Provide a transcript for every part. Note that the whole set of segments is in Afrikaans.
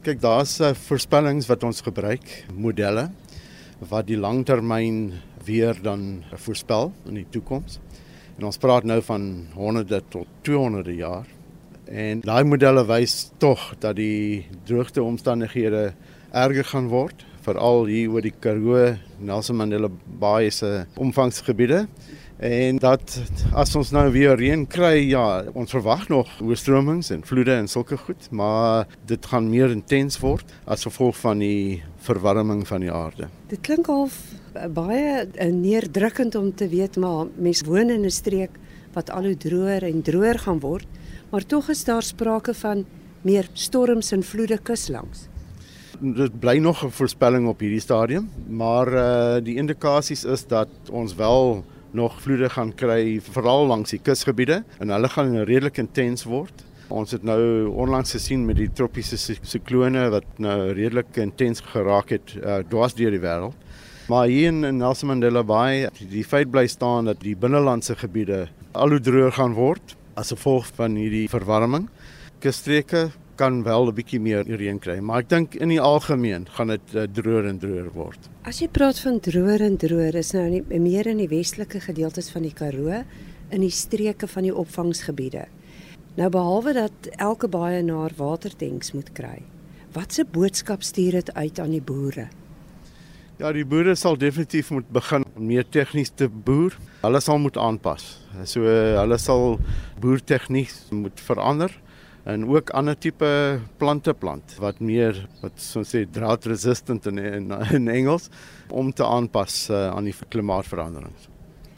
Kyk, daar's uh, voorspellings wat ons gebruik, modelle wat die langtermyn weer dan voorspel in die toekoms. En ons praat nou van honderde tot 200 jaar. En daai modelle wys tog dat die droogteomstandighede erger gaan word, veral hier oor die Karoo, Nelson Mandela Bay se omvangsgebiede. En dat as ons nou weer reën kry, ja, ons verwag nog oorstromings en vloede en sulke goed, maar dit gaan meer intens word as gevolg van die verwarming van die aarde. Dit klink half eh, baie eh, neerdrukkend om te weet maar mense woon in 'n streek wat al hoe droër en droër gaan word, maar tog is daar sprake van meer storms en vloede kuslangs dit bly nog 'n voorspelling op hierdie stadium, maar uh die indikasies is dat ons wel nog vloede gaan kry veral langs die kusgebiede en hulle gaan redelik intens word. Ons het nou onlangs gesien met die tropiese siklone wat nou redelik intens geraak het uh, dwars deur die wêreld. Maar hier in Nelson Mandela Bay, die feit bly staan dat die binnelandse gebiede al hoe droër gaan word as gevolg van hierdie verwarming. Kusstreke kan wel 'n bietjie meer reën kry, maar ek dink in die algemeen gaan dit uh, droër en droër word. As jy praat van droër en droër, is nou nie meer in die westelike gedeeltes van die Karoo in die streke van die opvangsgebiede. Nou behalwe dat elke baie naar watertanks moet kry. Watse boodskap stuur dit uit aan die boere? Ja, die boere sal definitief moet begin meer tegnies te boer. Hulle sal moet aanpas. So hulle sal boertegnies moet verander en ook ander tipe plante plant wat meer wat so sê drought resistant in, in in Engels om te aanpas uh, aan die klimaatsverandering.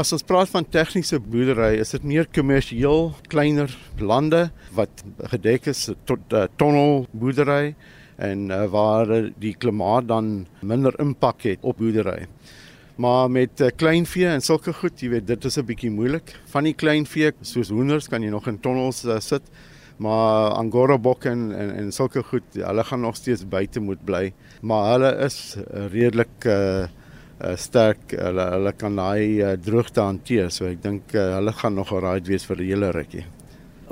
As ons praat van tegniese boerdery, is dit meer kommersieel kleiner lande wat gedek is tot uh, tonnel boerdery en uh, waar die klimaat dan minder impak het op boerdery. Maar met uh, kleinvee en sulke goed, jy weet, dit is 'n bietjie moeilik. Van die kleinvee soos hoenders kan jy nog in tonnels uh, sit maar angora bokke en, en en sulke goed hulle gaan nog steeds buite moet bly. Maar hulle is redelik uh, uh sterk. Hulle hulle kan daai uh, droogte hanteer. So ek dink uh, hulle gaan nog alright wees vir die hele rukkie.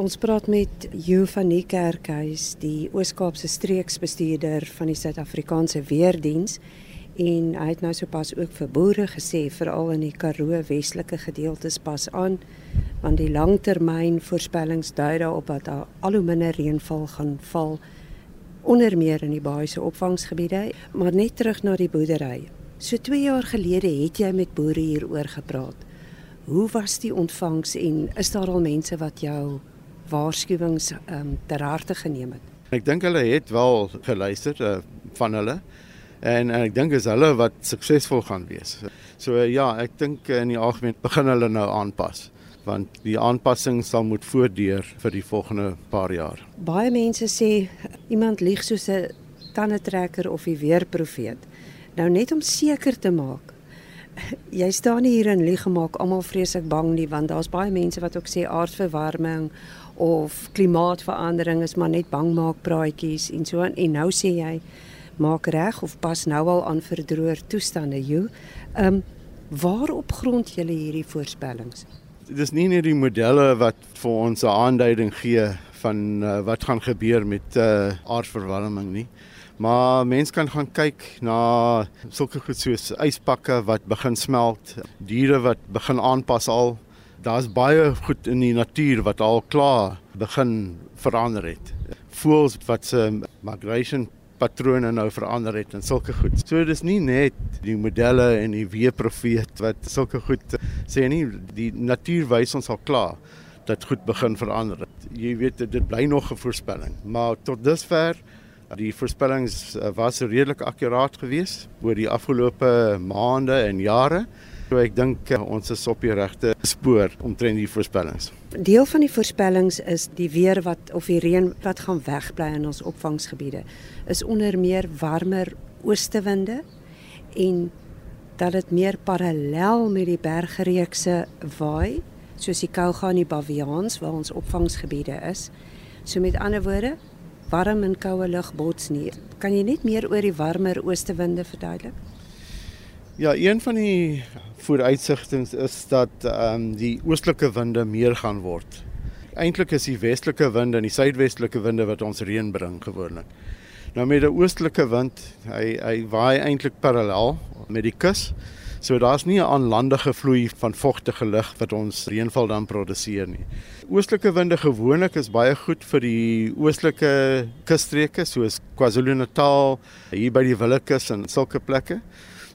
Ons praat met Jo van die Kerkhuis die Oos-Kaapse streeksbestuurder van die Suid-Afrikaanse Weerdiens en hy het nou sopas ook vir boere gesê veral in die Karoo Weselike gedeeltes pas aan want die langtermyn voorspellings dui daarop dat daar al hoe minder reënval gaan val onder meer in die baie se opvangsgebiede maar net terug na die boerdery. So 2 jaar gelede het jy met boere hieroor gepraat. Hoe was die ontvangs en is daar al mense wat jou waarskuwings um, ter harte geneem het? Ek dink hulle het wel geluister uh, van hulle en, en ek dink is hulle wat suksesvol gaan wees. So uh, ja, ek dink uh, in die algemeen begin hulle nou aanpas want die aanpassing sal moet voordeur vir die volgende paar jaar. Baie mense sê iemand lieg soos 'n tandetrekker of 'n weerprofeet. Nou net om seker te maak. Jy staan nie hier en lieg gemaak almal vreeslik bang nie want daar's baie mense wat ook sê aardverwarming of klimaatsverandering is maar net bangmaak praatjies en so en nou sê jy maak reg of pas nou al aan vir droër toestande, Jo. Ehm um, waarop grond julle hierdie voorspellings? Dit is nie net die modelle wat vir ons 'n aanduiding gee van uh, wat gaan gebeur met uh, aardverwarming nie. Maar mense kan gaan kyk na sulke goed soos yspakke wat begin smelt, diere wat begin aanpas al. Daar's baie goed in die natuur wat al klaar begin verander het. Voels wat se migration patrone nou verander het en sulke goed. So dis nie net die modelle en die weerprofeet wat sulke goed sê nie, die natuur wys ons al klaar dat goed begin verander. Jy weet dit bly nog 'n voorspelling, maar tot dusver die voorspellings eh, was redelik akkuraat geweest oor die afgelope maande en jare. So ek dink uh, ons is op die regte spoor omtrent die voorspellings. Deel van die voorspellings is die weer wat of die reën wat gaan wegbly in ons opvangsgebiede is onder meer warmer oostewinde en dat dit meer parallel met die bergreekse waai soos die Kouga en die Baviaans waar ons opvangsgebiede is. So met ander woorde, warm en koue lug bots nie. Kan jy net meer oor die warmer oostewinde verduidelik? Ja, een van die vooruitsigtings is dat ehm um, die oostelike winde meer gaan word. Eintlik is die westelike winde en die suidwestelike winde wat ons reën bring gewoonlik. Nou met 'n oostelike wind, hy hy waai eintlik parallel met die kus. So daar's nie 'n aanlandige vloei van vogtige lug wat ons reënval dan produseer nie. Oostelike winde gewoonlik is baie goed vir die oostelike kusstreke soos KwaZulu-Natal, hier by die Willekus en sulke plekke.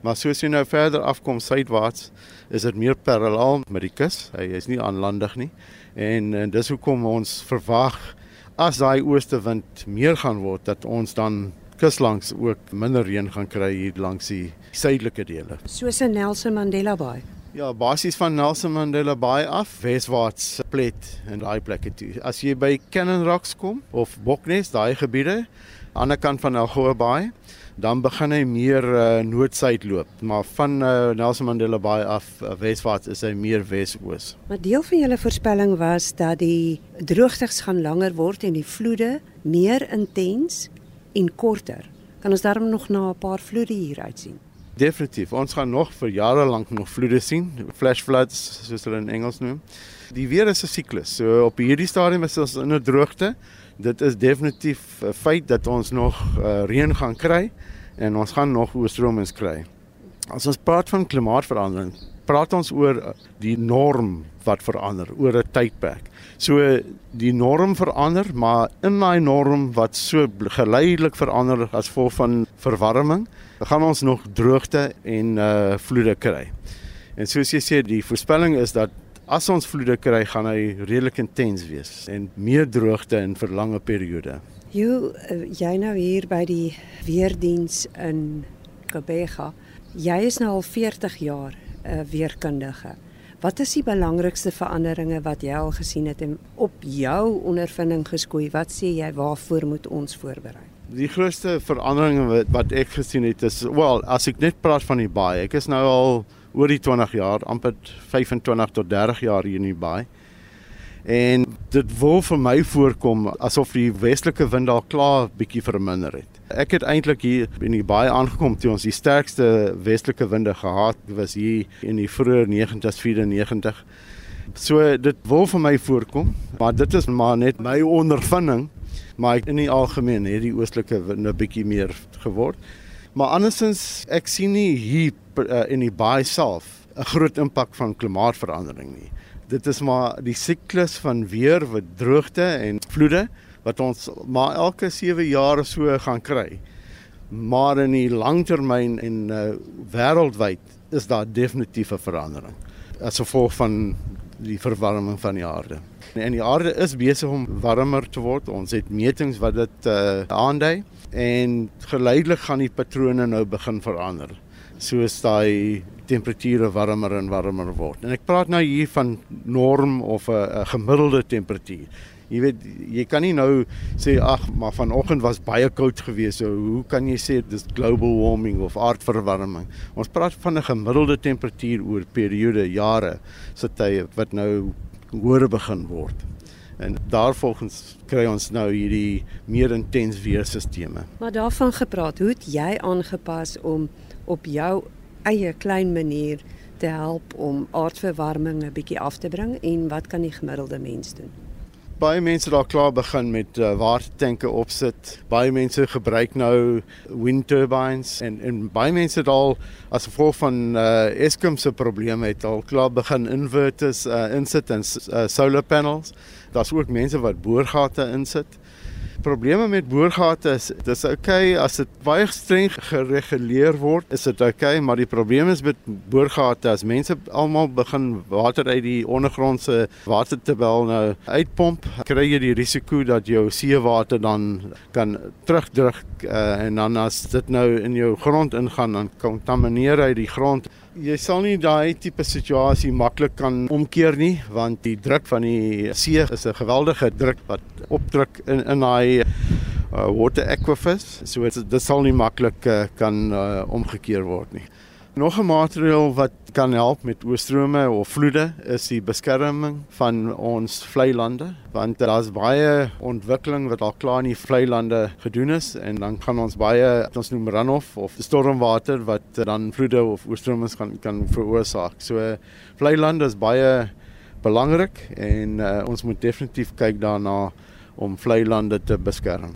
Maar soos jy nou verder afkom suidwaarts, is dit meer parallel met die kus. Hy is nie aanlandig nie. En, en dis hoekom ons verwag as daai ooste wind meer gaan word dat ons dan kuslangs ook minder reën gaan kry hier langs die suidelike dele. Soos in Nelson Mandela Bay. Ja, basies van Nelson Mandela Bay af, weswaarts plet en daai plekke toe. As jy by Cannon Rocks kom of Boknes, daai gebiede, aan die kant van Algoa Bay, dan begin hy meer uh, noord-suid loop, maar van uh, Nelson Mandela Bay af uh, weswaarts is hy meer wes-oos. Maar deel van julle voorspelling was dat die droogtes gaan langer word en die vloede meer intens en korter. Kan ons daarom nog na 'n paar vloede hier uitsien? Definitief. Ons gaan nog vir jare lank nog vloede sien, flash floods soos hulle in Engels noem. Die weer is 'n siklus. So op hierdie stadium is ons in 'n droogte. Dit is definitief 'n feit dat ons nog uh, reën gaan kry en ons gaan nog oorstromings kry. As ons praat van klimaatsverandering, praat ons oor eh, die norm wat verander oor 'n tydperk. So die norm verander, maar in daai norm wat so geleidelik verander as gevolg van verwarming, gaan ons nog droogte en uh vloede kry. En soos jy sê, die voorspelling is dat as ons vloede kry, gaan hy redelik intens wees en meer droogte in vir lange periode. Jy eh, jy nou hier by die weerdiens in Kobega. Jy is nou al 40 jaar 'n uh, weerkundige. Wat is die belangrikste veranderinge wat jy al gesien het en op jou ondervinding geskoei? Wat sê jy waarvoor moet ons voorberei? Die grootste veranderinge wat, wat ek gesien het is wel, as ek net praat van die baai. Ek is nou al oor die 20 jaar, amper 25 tot 30 jaar hier in die baai. En dit wil vir my voorkom asof die westelike wind al klaar bietjie verminder het. Ek het eintlik hier in die baie aangekom toe ons die sterkste westelike winde gehad was hier in die vroeë 90s 94. So dit wil vir my voorkom, maar dit is maar net my ondervinding, maar in die algemeen het die oostelike winde bietjie meer geword. Maar andersins ek sien nie hier uh, in die baie self 'n groot impak van klimaatsverandering nie dit is maar die siklus van weer wat droogte en vloede wat ons maar elke 7 jaar so gaan kry. Maar in die langtermyn en uh, wêreldwyd is daar definitief 'n verandering as gevolg van die verwarming van die aarde. En die aarde is besig om warmer te word. Ons het metings wat dit uh, aandui en geleidelik gaan die patrone nou begin verander. Soos daai temperature warmer en warmer word. En ek praat nou hier van norm of 'n gemiddelde temperatuur. Jy weet, jy kan nie nou sê ag, maar vanoggend was baie koud geweest, so hoe kan jy sê dis global warming of aardverwarming? Ons praat van 'n gemiddelde temperatuur oor periode jare se tye wat nou hoër begin word. En daarvolgens kry ons nou hierdie meer intens weerstelsels. Maar daarvan gepraat, hoe het jy aangepas om op jou eie klein manier te help om aardverwarming 'n bietjie af te bring en wat kan die gemiddelde mens doen? Baie mense daar klaar begin met uh, watertanke opsit. Baie mense gebruik nou wind turbines en en baie mense het al as gevolg van uh, Eskom se probleme het al klaar begin inverters uh, insit en uh, solar panels. Daar's ook mense wat boorgate insit probleme met boorgate is dis okay. As dit baie streng gereguleer word is dit okay maar die probleem is met boorgate as mense almal begin water uit die ondergrondse watertabel nou uitpomp kry jy die risiko dat jou seewater dan kan terugdruk uh, en dan as dit nou in jou grond ingaan dan kontamineer hy die grond Jy sal nie daai tipe situasie maklik kan omkeer nie want die druk van die see is 'n geweldige druk wat opdruk in in daai uh, water aquifers so dit sal nie maklik uh, kan uh, omgekeer word nie. Nog 'n maatreel wat kan help met oorstrome of vloede is die beskerming van ons vlei lande want daar's baie ontwikkeling wat al klaar in die vlei lande gedoen is en dan kan ons baie ons noem runoff of stormwater wat dan vloede of oorstromings kan kan veroorsaak. So vlei lande is baie belangrik en uh, ons moet definitief kyk daarna om vlei lande te beskerm.